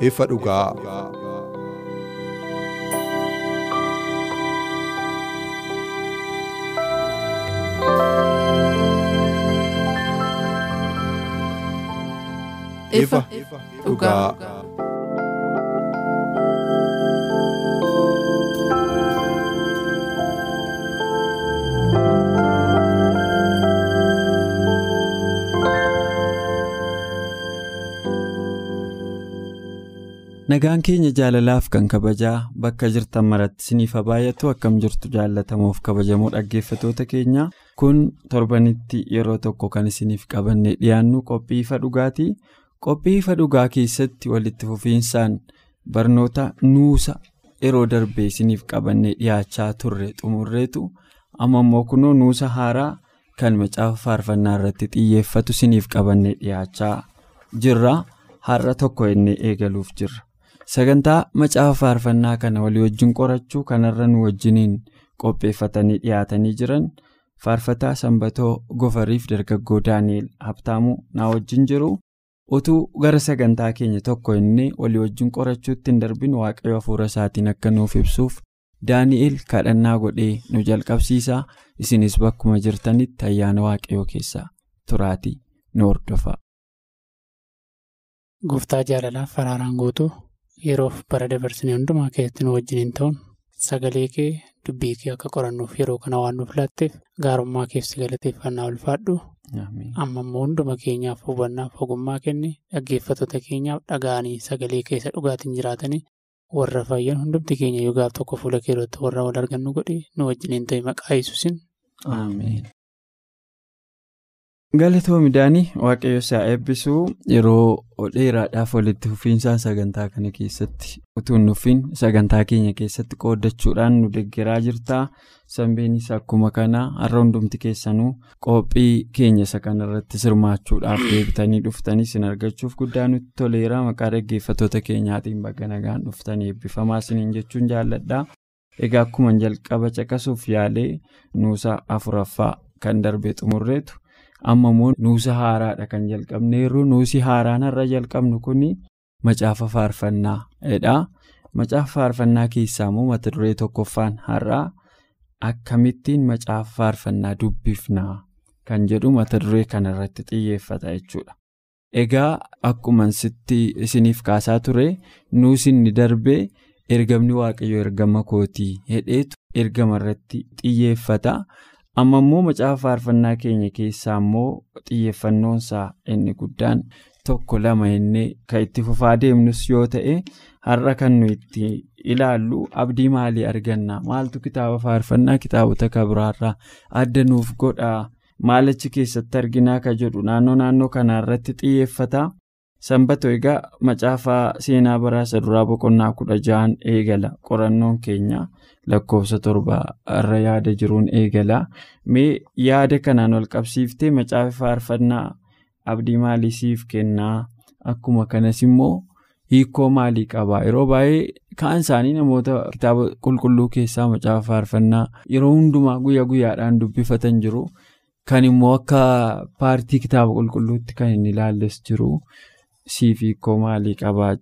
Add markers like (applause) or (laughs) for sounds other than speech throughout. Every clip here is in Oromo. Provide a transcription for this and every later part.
Ifa dhugaa. ifa dhugaa. Nagaan keenya jaalalaaf kan kabajaa bakka jirtan maratti isiniif baay'atu akkam jirtu jaallatamuuf kabajamoo dhaggeeffatoota keenya kun torbanitti yeroo tokko kan isiniif qabanne dhiyaannu qophii ifa dhugaatii. Qophii ifa dhugaa keessatti walitti fufiinsaan barnoota nuusa yeroo darbee isiniif qabanne dhiyaachaa turre xumurreetu. Amma immoo kunoo nuusa haaraa kan macaafa faarfannaa irratti xiyyeeffatu isiniif qabanne dhiyaachaa jirra. Har'a tokko inni eegaluuf jirra. Sagantaa macaafa faarfannaa kana walii wajjin qorachuu kanarra nu wajjiniin qopheeffatanii dhiyaatanii jiran faarfataa sanbatoo gofariif dargaggoo daani'el habtaamuu na wajjin jiru utuu gara sagantaa keenya tokko inni walii wajjin qorachuutti hin darbin waaqayyo hafuura isaatiin akka nuuf ibsuuf daani'el kadhannaa godhee nu jalqabsiisaa isinis bakkuma jirtanitti ayyaana waaqayyoo keessaa turaatii nu hordofa. Gooftaa jaalalaaf faraaraan guutuu. Yeroof bara dabarsinee hundumaa keessatti nu wajjiniin ta'uun sagalee kee dubbii kee akka qorannuuf yeroo kana waan nuuf laatteef gaarummaa keessi galateeffannaa ulfaadhu. Amma immoo hunduma keenyaaf hubannaaf ogummaa kenni dhaggeeffattoota keenyaaf dhaga'anii sagalee keessa dhugaatiin jiraatanii warra fayyan hundumti keenya yoo gaaf tokko fuula keerootti warra wal argannu godhe nu wajjiniin ta'e maqaa yesuusin. Galatoomi daanii waaqayyo isaa eebbisuu yeroo dheeraadhaaf walitti fufiinsaan sagantaa kana keessatti utuu hin dhufin sagantaa keenya keessatti qoodachuudhaan nu deeggaraa jirta sanbeenis akkuma kana har'a hundumti keessanuu qophii keenya isa kanarratti sirmaachuudhaaf deebitanii dhuftanii isin argachuuf guddaa nutti toleera maqaa dhaggeeffattoota keenyaatiin bakka nagaan dhuftanii eebbifamaa isiniin jechuun jaalladha egaa akkuma jalqaba caqasuuf yaalee nuusa afuraffaa kan darbe xumurreetu. Amma immoo nuusa haaraadha kan jalqabneerru nuusi haaraan har'a jalqabnu kun macaafa faarfannaadha macaafa faarfannaa keessaa immoo mata duree tokkoffaan har'aa akkamittiin macaafa faarfannaa dubbifnaa kan jedhu mata duree kanarratti xiyyeeffata jechuudha. egaa akkuma isiniif kaasaa ture nuusi inni darbee ergamni waaqayyo ergama kootii hedheetu ergama irratti xiyyeeffata. Amma immoo macaafa faarfannaa keenya keessaa immoo xiyyeeffannoonsaa inni guddaan tokko lama inni kan itti fufaa deemnus yoo ta'e har'a kan nu itti ilaallu abdii maalii arganna? Maaltu kitaaba faarfannaa kitaabota kabiraarraa adda nuuf godha? Maalachi keessatti arginaa ka jedhu? Naannoo naannoo kanaarratti xiyyeeffata? Sanbato egaa macaafa seenaa baraasa duraa boqonnaa kudha ja'an eegala. Qorannoon keenya. Lakkoofsa torba irra yaada jiruun eegala. Mee yaada kanaan wal qabsiiftee macaafa faarfannaa abdii maalii siif kennaa. Akkuma kanas immoo hiikoo maalii qabaa. Yeroo baay'ee kaan isaanii namoota kitaaba qulqulluu keessaa macaafa faarfannaa yeroo hundumaa guyyaa guyyaadhaan dubbifatan jiru. Kan immoo akka paartii kitaaba qulqulluutti kan inni ilaalles jiru. Siif hiikoo maalii qabaa.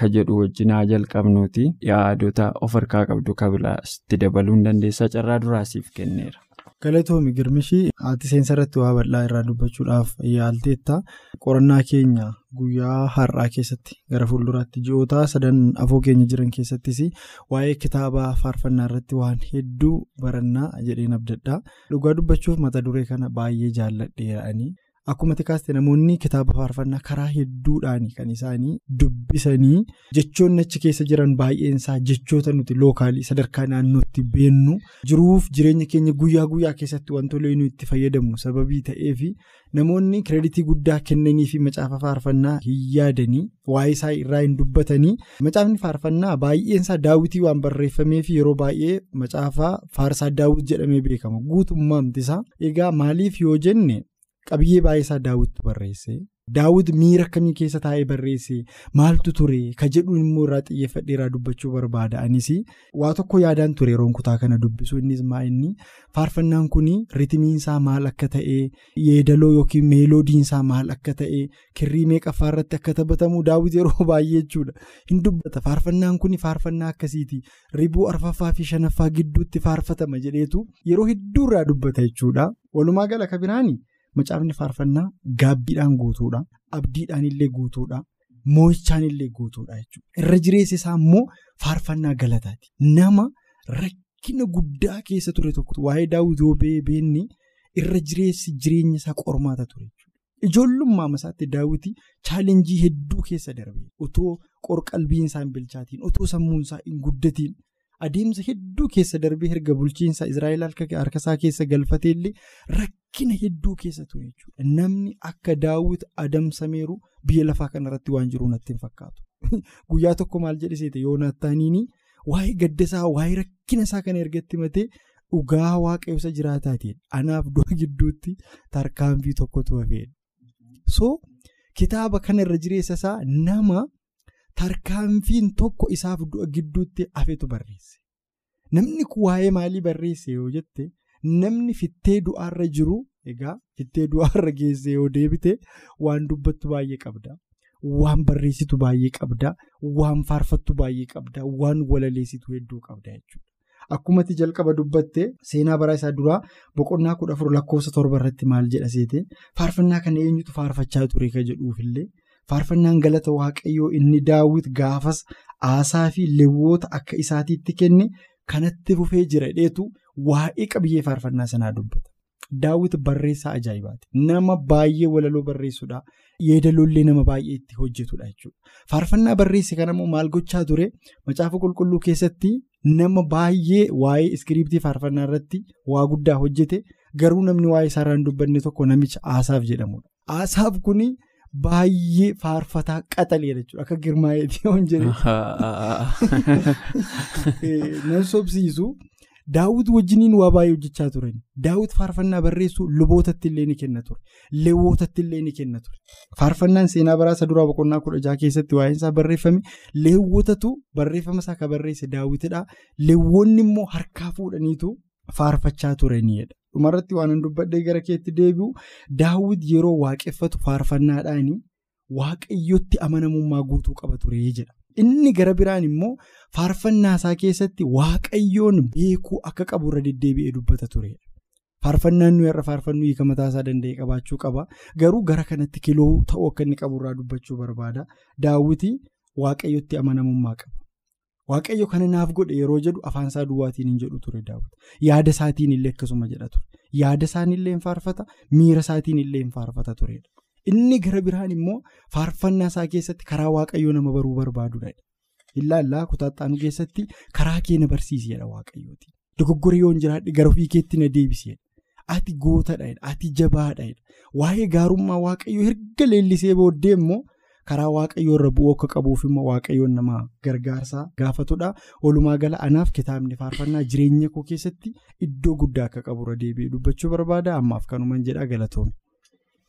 Ka jedhu wajjinaa jalqabnuuti. Yaadota of harkaa qabdu kabilaatti dabaluu dandeessaa carraa duraasiif kenneera. galatoomi girmishii haati seensa irratti waa bal'aa irraa dubbachuudhaaf yaalteetta. Qorannaa keenya guyyaa har'aa keessatti gara fuulduraatti ji'oota sadan afoo keenya jiran keessattis waa'ee kitaaba faarfannaa irratti waan hedduu barannaa jedheen abdadhaa. Dhugaa dubbachuuf mata duree kana baay'ee jaalladheera'anii akkuma tikaaste namoonni kitaaba faarfannaa karaa hedduudhaan kan isaanii dubbisanii jechoonni achi keessa jiran baay'eensaa jechoota nuti lookaalii sadarkaa naannootti beennu jiruuf jireenya keenya guyyaa guyyaa keessatti wantoota nuyi itti fayyadamnu sababii ta'eef namoonni kireeditii guddaa kennanii fi macaafa faarfannaa hin yaadanii waa'ee isaa irraa hin dubbatanii macaafni faarfannaa baay'eensaa daawwitii waan barreeffameef yeroo baay'ee macaafa faarsaa daawwit jedhamee beekama guutummaamti isaa egaa maaliif yoo jenne. Qabiyyee baay'isaa daawwittu barreesse. Daawwit miira akkamii keessa taa'ee barreesse? Maaltu ture? Ka jedhuun immoo irraa xiyyeeffadheeraa dubbachuu barbaada. Anis waa tokko yaadaan ture yeroon kutaa kana dubbisu innis maa inni? Faarfannaan kun ritimiinsaa maal akka ta'e yeedaloo yookiin meeloodiinsaa maal akka ta'e kirrii meeqaffaa irratti akka taphatamu daawwit yeroo (laughs) baay'ee jechuudha. Hin dubbata. Faarfannaan kun faarfannaa akkasiiti. Ribuu arfaffaa fi shanaffaa gidduutti faarfatama jedheetu yeroo hedduurraa dubbata jechuudha. Walumaa gala kabiraani. Macaafni faarfannaa gaabbiidhaan guutuudha. Abdiidhaan illee guutuudha. Moo'ichaan illee guutuudha jechuudha. Irra jireessa isaa immoo faarfannaa galataati. Nama rakkina guddaa keessa ture tokko waa'ee daawwit yoo beekne irra jireessi jireenya isaa qormaata ture. Ijoollummaa isaatti daawwiti chaalenjii hedduu keessa darbe otoo qorqalbiin isaa hin bilchaatiin otoo sammuun isaa hin guddatiin. Adeemsa hedduu keessa darbee erga bulchiinsa Israa'eel harka isaa keessa galfatee illee rakkina hedduu keessa ture jechuudha. Namni akka daawwit adamsameeru biyya lafaa kanarratti waan jiru natti hin fakkaatu. (laughs) Guyyaa tokko maal jedhiseete yoonaataaniin waa'ee gaddasaa waa'ee rakkina isaa kana ergatti matee dhugaa waaqayyoota jiraataatiin anaaf du'a gidduutti tarkaanfii tokkotu hafeedha. So kitaaba kana irra jireessa isaa nama. Tarkaanfiin tokko isaaf gidduutti hafetu barreesse. Namni kun waa'ee maalii barreesse yoo jette namni fittee du'aarra jiru egaa fittee du'aarra geesse yoo deebite waan dubbattu baay'ee qabda. Waan barreessitu baay'ee qabda. Waan faarfattu baay'ee qabda. Waan walaleessitu hedduu qabda jechuudha. Akkumatti jalqaba dubbatte seenaa bara isaa duraa boqonnaa kudha afur lakkoofsa torba irratti maal jedha seete faarfannaa kana eenyutu faarfachaa ture ka jedhuufillee. Faarfannaan galata waaqayyoo inni daawwit gaafas aasaa fi lewwota akka isaatiitti kenne kanatti fufee jira dheetu waa'ee qabiyyee faarfannaa sanaa dubbata. Daawwit barreessaa ajaa'ibaati. Nama baay'ee walaloo barreessudha. Yeedaloollee nama baay'ee itti hojjetudha jechuudha. Faarfannaa barreesse kanammoo maal gochaa ture macaafa qulqulluu keessatti nama baay'ee waa'ee iskiriiptii faarfannaa irratti waa guddaa hojjete garuu namni waa'ee isaarraa hin dubbanne tokko namicha aasaaf jedhamudha. Aasaaf kuni. Baay'ee faarfataa qaxalee jechuudha akka girmaa'eetii yoon jedhe nan sobsiisu daawwit wajjiniin waa baay'ee hojjechaa turan daawwit faarfannaa barreessu lubootatti illee ni kenna ture leewwotatti illee ni kenna ture faarfannaan seenaa baraasa duraa boqonnaa kudha jaha keessatti waa'een isaa barreeffame leewwotatu barreeffama isaa kan barreesse daawwitidha leewwonni immoo harkaa fuudhaniitu faarfachaa turaniidha. dhumarratti waan dubbadhee gara keetti deebi'u daawwit yeroo waaqeffatu faarfannaadhaan waaqayyotti amanamummaa guutuu qaba ture jedha. Inni gara biraan immoo faarfannaa isaa keessatti waaqayyoon beekuu akka qabu irra deddeebi'ee dubbata turedha. Faarfannaan nuyi irra faarfannu hiika mataa isaa danda'e qabaachuu qaba. Garuu gara kanatti kiloo ta'uu akka inni qabu irraa dubbachuu barbaada. Daawwiti waaqayyotti amanamummaa qaba. Waaqayyo kana naaf godhe yeroo jedhu afaan isaa duwwaatiin hin jedhu ture daawwiti. Yaada isaatiin illee akkasuma jedha ture. Yaada isaan illee hin faarfata, miira isaatiin illee hin faarfata turedha. Inni gara biraan immoo faarfannaa isaa keessatti karaa waaqayyoo nama baruu barbaadudha. Ilaallaa kutaaxaanuu keessatti karaa kee na barsiisi jedha waaqayyooti. Dogoggora yoo hin jiraadhe gara ofii keetti na deebisi. Ati gootadha, ati jabaadha. Waa'ee gaarummaa waaqayyoo erga leellisee booddee immoo. Karaa waaqayyoo irra bu'uu akka qabuuf immoo waaqayyoon nama gargaarsaa gaafatudha. Walumaa gala anaaf kitaabni faarfannaa jireenya koo keessatti iddoo guddaa akka qaburra deebi'ee dubbachuu barbaada. Ammaaf kanuman jedha galatoome.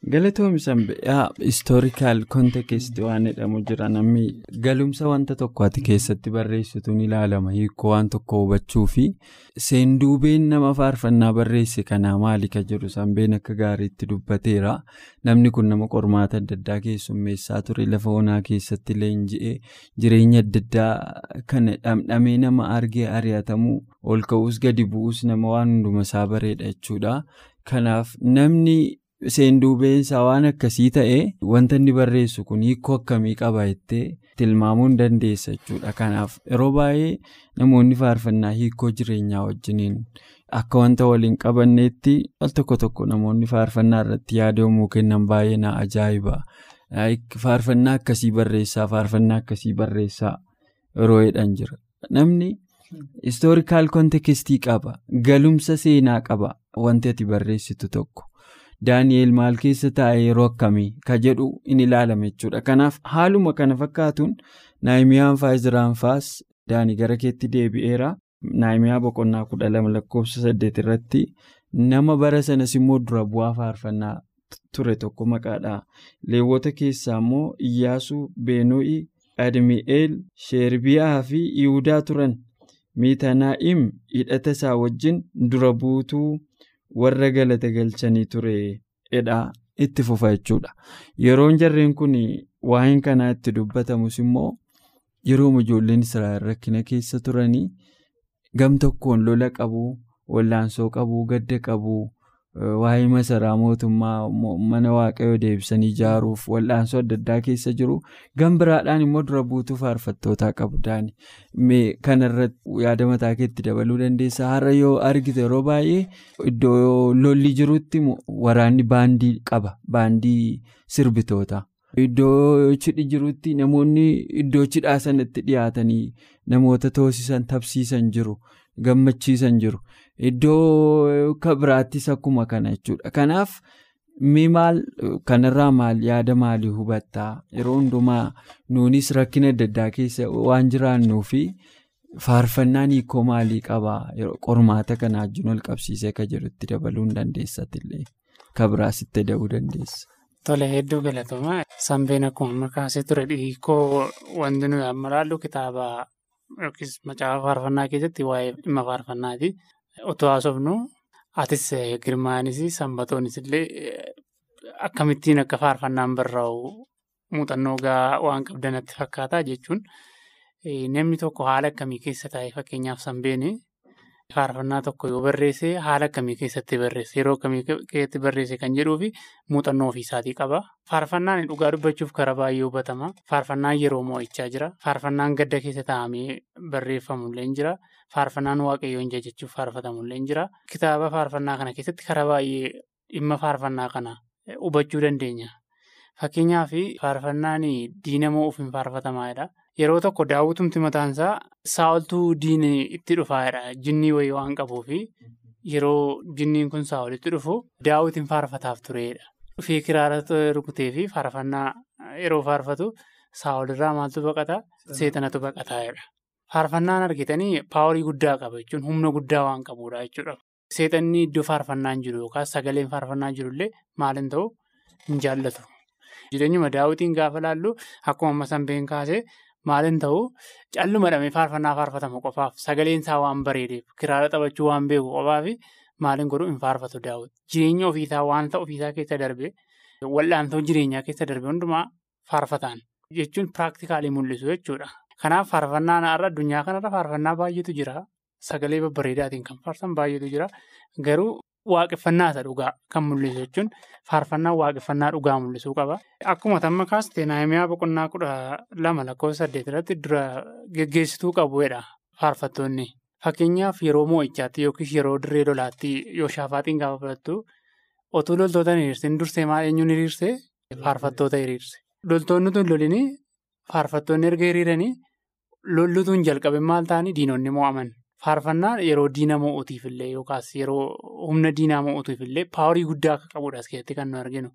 Galatoomii sanba'aa istoorikaal kontekestii waan jedhamu jira. Namni galumsa wanta tokko ati keessatti barreessituun ilaalama hiikoo waan tokko hubachuu fi seenduubeen nama faarfannaa barreesse kanaa maali ka jedhu sanbeen akka gaariitti dubbateera. Namni kun nama qormaata adda addaa keessummeessaa ture lafa onaa keessatti leenji'ee jireenya adda addaa kana dhamdhamee nama argee ari'atamuu ol ka'uus gadi bu'uus nama waan hunduma isaa bareedha jechuudha kanaaf namni. Seenduubeensaa waan akkasii ta'e wanta inni barreessu kun hiikoo akkamii qaba jettee tilmaamuu hin dandeessa jechuudha. Kanaaf yeroo baay'ee namoonni faarfannaa hiikoo jireenyaa wajjiniin akka wanta waliin qabanneetti al tokko tokko namoonni faarfannaa irratti yaada yommuu kennan baay'ee na ajaa'iba. Faarfannaa akkasii barreessaa faarfannaa akkasii barreessaa yeroo jedhan jira. Namni istoorikaal kontekistii qaba galumsa seenaa qaba wanti ati barreessitu tokko. Daani'eel maal keessa taa'e yeroo akkamii ka jedhu in ilaalama jechuudha. Kanaaf haaluma kana fakkaatuun naayimiyaan faa Izraan faas daanii gara keetti deebi'eera. Naayimiyaa boqonnaa kudha lama lakkoofsa saddeet irratti nama bara sanas immoo dura bu'aa faarfannaa ture tokko maqaadha. Leewwota keessaa immoo Iyyaasuu, Beenoo'i, Admi'eel, Sheerbiyaa fi Yihudaa turan. Miitanaa'im hidhata isaa wajjin dura buutuu. Warra galata galchanii ture edhaa itti fufa jechuudha. Yeroon jarreen kun waa'een kanaa itti dubbatamus immoo yeroo ijoolleen Israa'el rakkina keessa turanii gam tokkoon lola qabuu, wallaansoo qabuu, gadda qabuu, waa'ee masaraa mootummaa mana waaqayyoo deebisanii ijaaruuf wallaansoo adda addaa keessa jiru. Gam biraadhaan immoo dura buutuu faarfattootaa qabu daani. Kanarratti yaada mataa keetti dabaluu dandeessa. Har'a yoo argite yeroo baay'ee iddoo lolli jirutti waraanni baandii qaba. Baandii sirbitoota. Iddoo cidhi jirutti namoonni iddoo cidhaa sanatti dhiyaatanii namoota toosisan tapsiisan jiru. Gammachiisan jiru. Iddoo biraattis akkuma kana jechuudha. Kanaaf mi maal kanarraa maal yaada maalii hubattaa? Yeroo hundumaa nuunis rakkina adda addaa keessa waan jiraannuu fi faarfannaan hiikoo maalii qabaa? Qormaata kana wajjin wal qabsiisee akka jirutti dabaluu hin dandeessatillee kan biraas itti da'uu dandeessa. Tole hedduu galatooma. Sanbeen akkuma kaasee ture hiikoo wanti nuyi amma ilaallu kitaaba yookiis macaafa faarfannaa keessatti waa'ee dhimma faarfannaati. Otoo haasofnu atis girmaanis sanbatoonis illee akkamittiin akka faarfannaan barraa'u muuxannoo gahaa waan qabdanatti fakkaata jechuun namni tokko haala akkamii keessa taa'e fakkeenyaaf sanbeeni faarfannaa tokko yoo barreesse haala akkamii keessatti barreesse yeroo akkamii keessatti barreesse kan jedhuu fi muuxannoo ofiisaatii qaba. Faarfannaan dhugaa dubbachuuf karaa baay'ee hubatama. Faarfannaan yeroo mo'ichaa jira. Faarfannaan gadda keessa taa'amee barreeffamullee jira. Faarfannaan waaqayyoon jajachuuf faarfatamullee jira. Kitaaba faarfannaa kana keessatti karaa baay'ee dhimma faarfannaa kana hubachuu dandeenya. Fakkeenyaaf faarfannaan diina mo'uuf hin faarfatamaadha. Yeroo tokko daawwitumti mataansaa saawoltuu diinni itti dhufaadha. Jinnii wayii waan qabuufi yeroo jinniin kun saawolitti dhufu daawwitiin faarfataaf turedha. Dhufee kiraara rukutee fi faarfannaa yeroo faarfatu saawolirraa maaltu baqata? Seexanatu baqataadha. Faarfannaan argitanii paaworii guddaa qaba jechuun humna guddaa waan qabudha jechuudha. Seexanni iddoo faarfannaan jiru yookaas sagaleen faarfannaa jirullee maalin ta'u hin jaallatu. Jireenyuma daawwitiin gaafa laallu akkuma amma sanbeen kaasee maalin ta'u callumadhamee faarfannaa faarfatamu qofaaf sagaleen isaa waan bareedeef kiraara taphachuu waan beeku qofaaf maalin godhu hin faarfatu daawwiti. Jireenya ofiisaa waanta ofiisaa keessa darbe wal'aantoo jireenyaa keessa darbe hundumaa faarfataan jechuun piraaktikaalii mul'isu jechuudha. Kanaaf faarfannaan har'a addunyaa kanarra faarfannaa baay'eetu jira. Sagalee babbareedaatiin kan faarsan baay'eetu jira. Garuu waaqeffannaa dhugaa kan mul'isu jechuun faarfannaa waaqeffannaa dhugaa mul'isuu qaba. Akkuma tamma kaaste naayimiyaa boqonnaa kudha lama lakkoofsa saddeet irratti dura geggeessituu qabuudha faarfattoonni. Fakkeenyaaf yeroo mo'ichaatti yookiis yeroo dirree lolaatti yoo shaafaaxiin gaafa fudhattu otuu loltoota hin hiriirsin dursee maal eenyuun hiriirse faarfattoota hiriirse. Loltoonni tun lolinii faarfattoonni erga hiriiranii lollutuun jalqabe maal ta'anii diinonni mo'aman. Faarfannaan yeroo diina mo'uutiif illee yookaas yeroo humna diinaa mo'uutiif illee paaworii guddaa akka qabudha as keessatti kan nu arginu.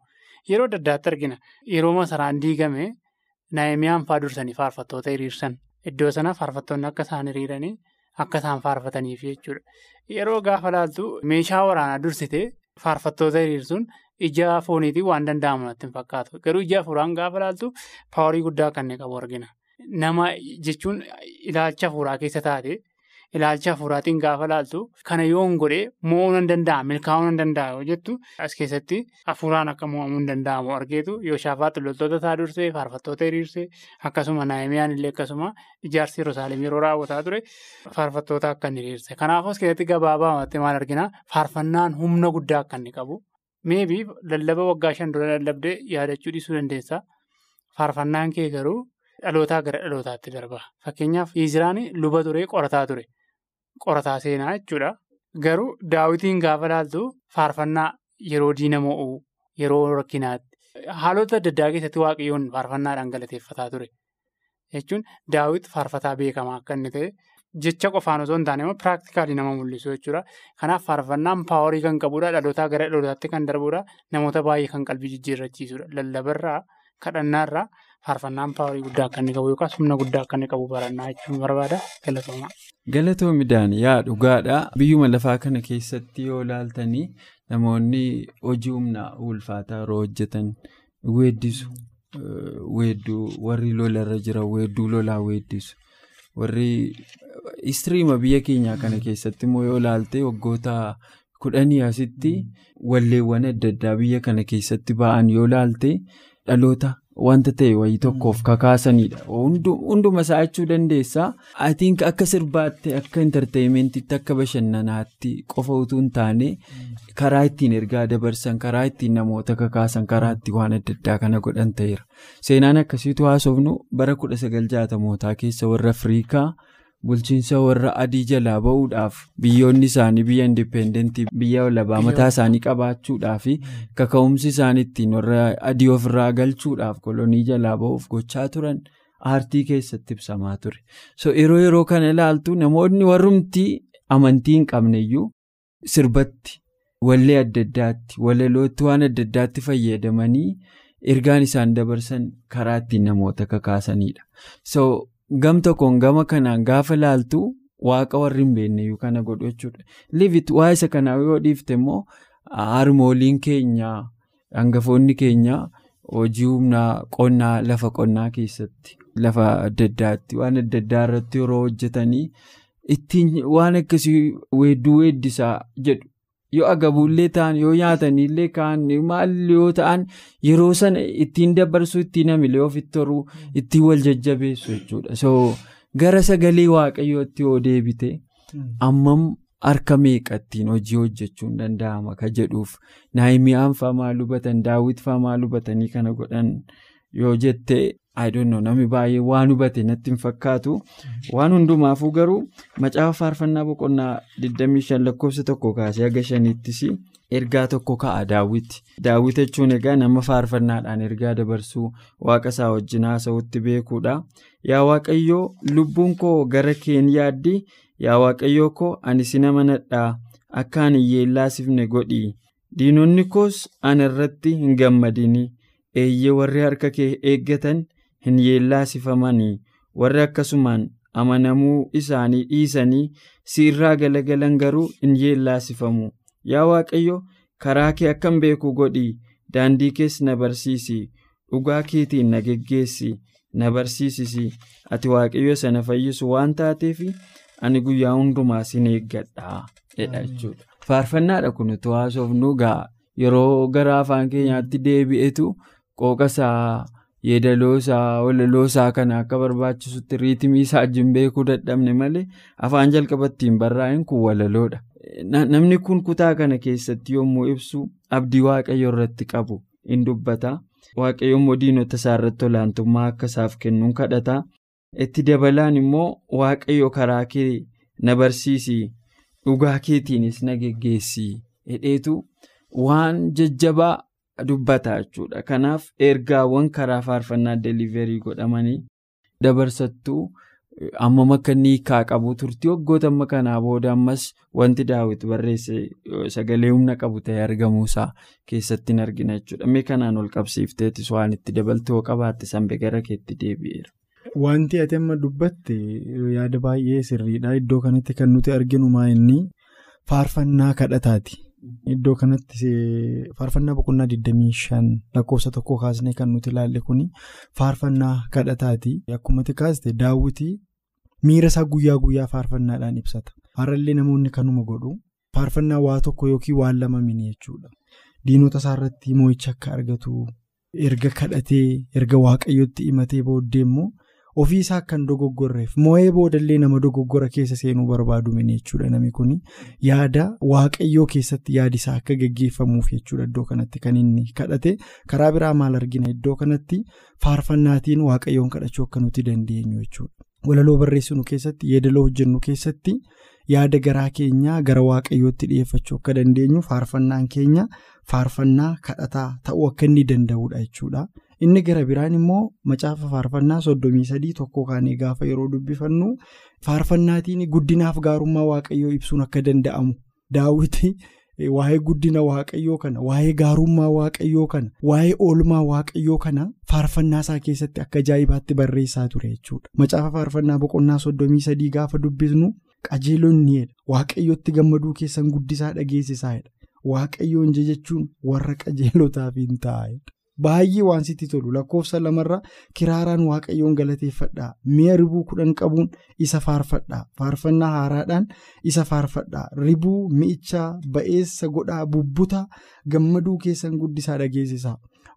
Yeroo adda addaatti argina. Yeroo masaraan diigame naayimiyaan fa'aa dursanii faarfattoota hiriirsan. Iddoo sana faarfattoonni akka isaan hiriiranii akka isaan faarfataniif jechuudha. Yeroo gaafa laaltu meeshaa waraanaa dursitee faarfattoota hiriirsuun ija fooniitiin waan danda'amu natti hin fakkaatu. Garuu ija hafuuraan gaafa laaltu paaworii guddaa kan qabu argina. Nama jechuun ilaalcha hafuuraa keessa taate ilaalcha hafuuraatiin gaafa laaltu kana yoon godhee mo'uu nan danda'a milkaa'uu nan danda'a yoo jettu as keessatti hafuuraan akka mo'amuu hin danda'amu argeetu yoo shaafaatti loltoota isaa dursee faarfattoota hiriirsee akkasuma naayimiyaan illee akkasuma ijaarsi yerusaalem yeroo raawwataa ture faarfattoota akka inni hiriirse kanaafuu as keessatti gabaabaatti maal argina faarfannaan humna guddaa akka inni qabu meebii lallaba waggaa shan dura lallabdee yaadachuu dhiisuu dandeessa. Faarfannaan kee garuu dhalootaa gara dhalootaatti darba. Fakkeenyaaf Iziraan luba ture qorataa ture. Qorataa seenaa jechuudha. Garuu daawwitiin gaafa laaltu faarfannaa yeroo diina mo'uu yeroo rakkinaatti haalota adda addaa keessatti waaqayyoon faarfannaadhaan galateeffataa ture. Jechuun daawwit faarfataa beekamaa akka inni ta'e jecha qofaan osoo hin taane immoo piraaktikaalii nama mul'isu jechuudha. Kanaaf faarfannaan paaworii kan qabudha. Dhalootaa gara dhalootaatti kan darbudha. Namoota baay'ee kan qalbii jijjiirrachiisudha. Lallabarraa kadhannaarraa faarfannaan paaworii guddaa akka inni qabu yookaas humna guddaa akka inni qabu barannaa jechuun barbaada galatooma. Galatoomidhaan yaa dhugaadha. Biyyuma lafaa kana keessatti yoo ilaaltanii namoonni hojii humnaa ulfaataa yeroo hojjetan weeddisu. Weedduu warri lolarra jiran weedduu lolaa weeddisu. Warri istiriima biyya keenyaa kana keessatti immoo yoo ilaalte waggoota kudhanii asitti walleewwan adda addaa biyya kana keessatti ba'an yoo ilaalte dhaloota wanta ta'e wayii tokkoof kakaasanidha. Hunduma isaa jechuu dandeessaa. I think akka sirbaatti akka intarteeyimentiitti akka bashannanaatti qofa utuu hin taane karaa ittiin ergaa dabarsan karaa ittiin namoota kakaasan karaa ittiin waan adda addaa kana godhan ta'eera. Seenaan akkasiitu haasofnu bara kudha sagal jaatamootaa keessa warra Afrikaa bulchiinsa warra adii jalaa ba'uudhaaf biyyoonni isaanii biyya indipendentii biyya walabaa mataa isaanii qabaachuudhaaf kaka'umsi isaan ittiin warra adii ofirraa galchuudhaaf kolonii jalaa ba'uuf gochaa turan aartii keessatti ibsamaa ture. So yeroo yeroo kana ilaaltu namoonni warrumtii amantii hin qabneyyuu sirbatti wallee adda addaatti walalootti waan adda addaatti fayyadamanii ergaan isaan dabarsan karaa ittiin namoota kakaasanidha. So gam tokkoon gama kanaan gaafa ilaaltu waaqa warri hin beekne kana godhu jechuudha. Livit waa isa kanaa yoo dhiifte immoo harmooliin keenya hangafoonni keenya hojii humnaa qonnaa lafa qonnaa keessatti lafa adda addaatti waan adda addaa irratti yeroo hojjetanii ittiin waan akkasii weedduu weeddisaa jedhu. Yoo agabuullee ta'an yoo nyaatanillee kaan maal yoo ta'an yeroo sana ittiin dabarsuu ittiin hamilee ofitti horuu ittiin wal jajjabeessu jechuudha. So gara sagalee waaqayyootti yoo deebite ammam harka meeqa ittiin hojii hojjechuun danda'ama ka jedhuuf naayimiyaan fa'aa maal hubatan daawwit fa'aa maal hubatanii kana godhan yoo jette. Namni baay'ee waan hubate natti hin fakkaatu. Waan hundumaafuu garuu macaafa faarfannaa boqonnaa 25 lakkoofsa tokko kaasee haga shaniittis ergaa tokko ka'a daawwiti daawwiti jechuun egaa nama faarfannaadhaan ergaa dabarsuu waaqa isaa wajjin haasa'utti beekuudha. Yaa waaqayyoo lubbuun koo gara keen yaaddi? Yaa waaqayyoo koo ani si nama nadhaa akka ani yeellaasifne godhi. Diinonni koos ana irratti hin gammadini. Eeyyee warri harka kee eeggatan. Hin yeellaasifamanii warri akkasumaan amanamuu isaanii dhiisanii si irraa galagalan garuu hin yeellaasifamu. Yaa waaqayyo karaa kee akkam beeku godhi daandii kees na barsiisi. Dhugaa keetiin na geggeessi. Na barsiisisi. Ati waaqayyo sana fayyisu waan taateef ani guyyaa hundumaa sin eeggadha jechuudha. faarfannaadha kun utuu haasofnu gaa yeroo gara afaan keenyaatti deebi'etu qooqasaa. yeedaloosaa walaloosaa kana akka barbaachisutti riitimii isaa wajjin beekuu dadhabne malee afaan jalqabattiin barraa'een kun walaloodha. Namni kun kutaa kana keessatti yommuu ibsu abdii waaqayyo irratti qabu in dubbata. Waaqayyo immoo diinota isaa irratti olaantummaa akka isaaf kennuun kadhata. Itti dabalaan immoo waaqayyo karaa kee na barsiisi dhugaa keetiinis na geggeessi hedheetu waan jajjabaa. Dubbata jechuudha kanaaf ergaawwan karaa faarfannaa deliverii godhamanii dabarsattuu ammam akka inni hiikaa qabu turtii waggoota amma kanaa booda ammas wanti daawwiti barreesse sagalee humna qabu ta'ee argamuusaa keessatti hin argina jechuudha mee kanaan ol qabsiifteetis waan itti dabaltoo qabaatte sanbe gara keetti deebi'eera. Wanti ati amma dubbatte yaada baay'ee sirriidha iddoo kanatti kan nuti arginu maa inni faarfannaa kadhataati. Iddoo kanatti faarfannaa boqonnaa 25 lakkoofsa tokko kaasnee kan nuti ilaalle kuni faarfannaa kadhataati. Akkuma kaaste daawwitii miira isaa guyyaa guyyaa faarfannaadhaan ibsata. Har'allee namoonni kanuma godhu faarfannaa waa tokko yookiin waan lama mini jechuudha. Diinota isaarratti moo'icha akka argatu erga kadhatee erga waaqayyotti himatee booddee immoo ofiisaa kan dogoggorreef mo'ee boodallee nama dogoggora keessa seenuu barbaadu mini jechuudha namni kun yaada waaqayyoo keessatti yaadisaa akka geggeeffamuuf jechuudha iddoo kanatti kan inni kadhate karaa biraa maal argina iddoo kanatti faarfannaatiin waaqayyoon kadhachuu akka nuti dandeenyu jechuudha. Walaloo barreessinu keessatti yeedaloo hojjennu keessatti yaada garaa keenyaa gara waaqayyootti dhiyeeffachuu akka dandeenyu faarfannaan keenya faarfannaa kadhataa ta'uu akka inni danda'udha jechuudha. Inni gara biraan immoo macaafa faarfannaa soddomii sadii tokko kaanee gaafa yeroo dubbifannu faarfannaatiin guddinaaf gaarummaa waaqayyoo ibsuun akka danda'amu daawwiti. Waa'ee guddina waaqayyoo kana waa'ee gaarummaa waaqayyoo kana waa'ee oolmaa waaqayyoo kana faarfannaa isaa keessatti akka ajaa'ibaatti barreessaa ture jechuudha. Macaafa faarfannaa boqonnaa soddomii sadii gaafa dubbisnu qajeelonniidha. Waaqayyootti gammaduu keessan guddisaa dhageessisaadha. Waaqayyoon jechuun warra qajeelotaaf hin taa'edha. Baay'ee waan sitti tolu lakkoofsa lamarraa kiraaraan waaqayyoon galateeffadhaa mi'a ribuu kudhan qabuun isa faarfadhaa faarfannaa haaraadhaan isa faarfadhaa ribuu mi'ichaa ba'eessa godhaa bubbutaa gammaduu keessan guddisaa dhageessisaa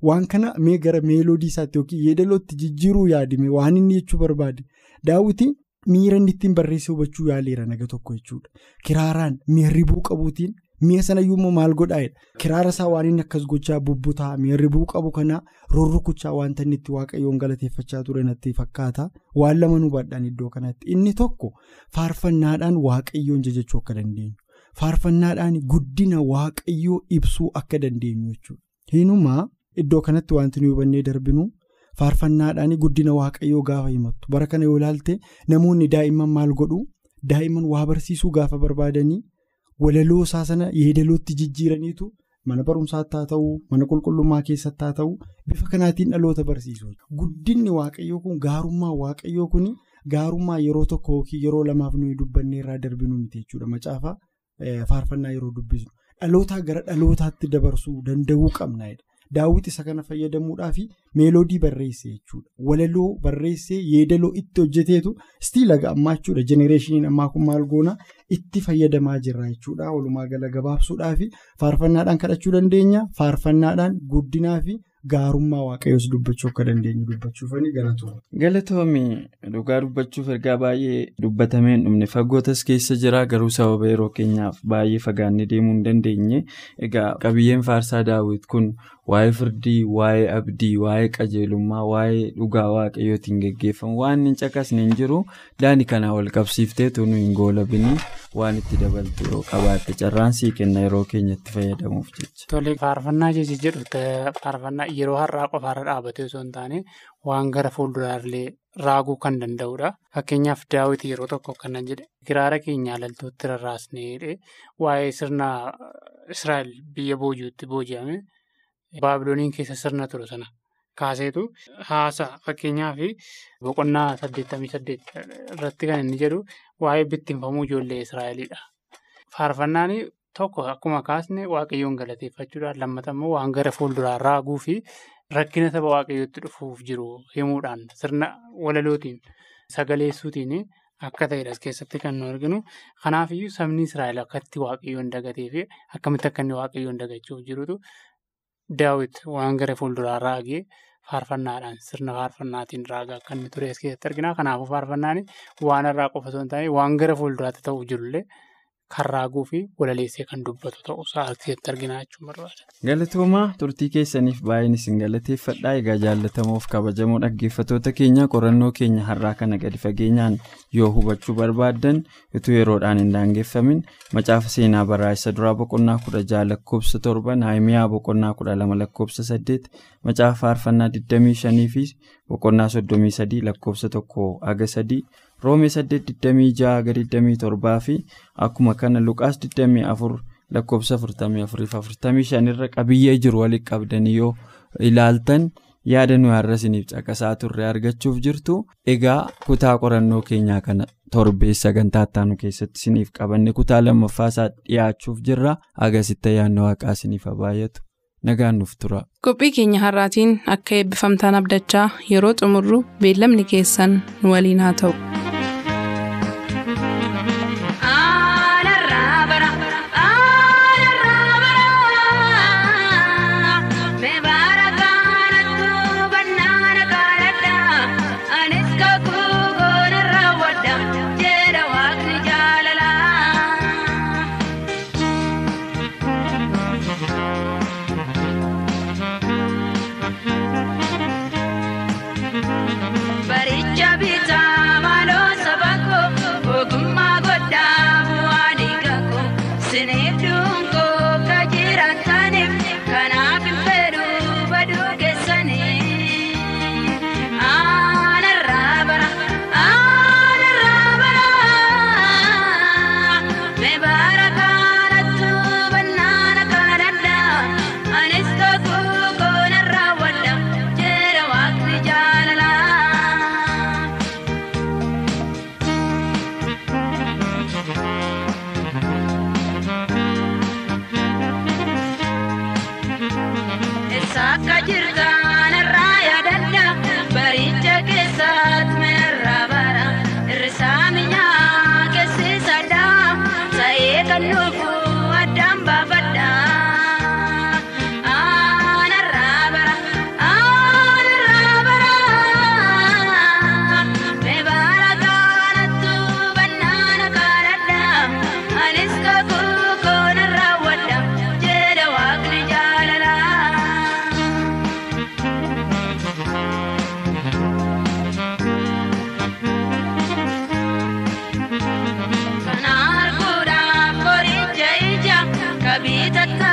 waan kana mee gara meeloodii isaatti yookiin yeedalootti jijjiiruu yaadime. Waan inni jechuu barbaade. Daawwiti miira inni ittiin barreessee hubachuu yaaleera naga tokko jechuudha. Kiraaraan mi'a ribuu qabuutiin. Mi'a sanayyuu immoo maal godhaa'edha. Kiraara isaa waan inni akkas gochaa bubbutaa ribuu qabu kana rurrukuchaa wanta inni itti waaqayyoon galateeffachaa ture natti fakkaata. Waan lama nu badhaan iddoo kanatti. Inni tokko faarfannaadhaan waaqayyoon jajachuu akka dandeenyu. Faarfannaadhaan guddina waaqayyoo ibsuu akka dandeenyu jechuudha. Hinumaa iddoo kanatti wanti nu hubannee darbinu faarfannaadhaan guddina waaqayyoo gaafa himattu. Bara kana yoo ilaalte namoonni daa'imman maal godhu? Daa'imman waa barsiisuu gaafa barbaadanii. Walaloo isaa sana yeedalootti jijjiiraniitu mana barumsaatti haa ta'u mana qulqullummaa keessatti haa ta'u bifa kanaatiin dhaloota barsiisu. Guddinni waaqayyoo kun gaarummaa waaqayyoo kun gaarummaa yeroo tokko yookiin yeroo lamaaf nuyi dubbannee irraa darbinu miti jechuudha. Macaafa faarfannaa yeroo dubbisnu dhalootaa gara dhalootaatti dabarsuu danda'uu qabna. Daawwiti isa kana fayyadamuudhaaf meeloodii barreesse jechuudha. Walaloo barreessee yeedaloo itti hojjeteetu istiila ammaa jechuudha. Jenereeshiniin ammaa kun maal goona itti fayyadamaa jirra jechuudha. Walumaa gala gabaabsuudhaaf faarfannaadhaan kadhachuu dandeenya. Faarfannaadhaan guddinaa fi gaarummaa waaqayyoos dubbachuu akka dandeenyu dubbachuufani galatoomne. Galatoomii dhugaa dubbachuuf ergaa baay'ee dubbatamee hin dhumne fagootas keessa jira garuu sababa yeroo keenyaaf baay'ee fagaannee deemuu hin dandeenye egaa qabiyyeen faarsaa daawwit kun waa'ee firdii waa'ee abdii waa'ee qajeelummaa waa'ee dhugaa waaqayyootiin geggeeffamu waan hin caqasne hin jiru daani kanaa wal qabsiifteetu nu hin goolabinii waan itti dabaltu yoo qabaatte carraan sii kenna yeroo keenyatti fayyadamuuf jecha. Tole faarfannaa jechi jedhu faarfannaa yeroo har'aa qofaarra dhaabatee osoo hin taane waan gara fuulduraallee raaguu kan danda'udha. Fakkeenyaaf daawwiti yeroo tokko kanan jedhe kiraara keenya alaltootti rarraasnee waa'ee sirna Israa'el biyya booji'utti booji'ame baabilooniin keessa sirna ture sana kaaseetu haasa fakkeenyaaf boqonnaa saddeettamii saddeet irratti kan inni jedhu waa'ee bittinfamuu ijoollee Israa'elidha. Faarfannaan tokko akkuma kaasne waaqayyoon galateeffachuudhaan lammata immoo waan gara fuulduraa raaguu fi rakkina saba waaqayyootti dhufuuf jiru himuudhaan sirna walalootiin sagaleessuutiin akka ta'edha as keessatti kan nu arginu. Kanaafiyyuu sabni Israa'el akkatti waaqayyoon dagatee fi akkamitti akka inni waaqayyoon dagachuuf jirutu daawwit waan gara fuulduraa raagee faarfannaadhaan sirna faarfannaatiin raagaa akka inni ture as keessatti argina. Kanaafuu faarfannaan waan irraa qofa osoo hin taane waan gara fuulduraatti ta'uuf jirullee kan raaguu fi walaleessee kan dubbatu ta'uu isaa as keessatti argina jechuun barbaada. Galatoomaa turtii keessaniif baay'een isin galateeffadhaa egaa jaalatamuuf kabajamoo dhaggeeffatoota keenya qorannoo keenya har'aa kana gadi fageenyaan yoo hubachuu barbaaddan utuu yeroodhaan hin daangeffamin macaafa seenaa barreessa duraa boqonnaa kudha jaha lakkoofsa torba naayimiyaa boqonnaa kudha lama lakkoofsa saddeet macaafa faarfannaa 25 fi boqonnaa 33 lakkoofsa tokko haga sadii roomee 826 haga 27 fi akkuma kana luqaas 24 lakkoofsa 44 irra qabiyyee jiru walitti qabdanii yoo ilaaltan yaada nuyi har'a isiniif caqasaa turre argachuuf jirtu egaa kutaa qorannoo keenyaa kana torbeessa sagantaa ittaanu keessatti isiniif qabanne kutaa lammaffaa isaa dhiyaachuuf jirra agasitti ayyaanni waaqaa isiniif baay'atu. nagaan nuuf tura. qophii keenya har'aatiin akka eebbifamtaan abdachaa yeroo xumurru beellamni keessan nu waliin haa ta'u. be that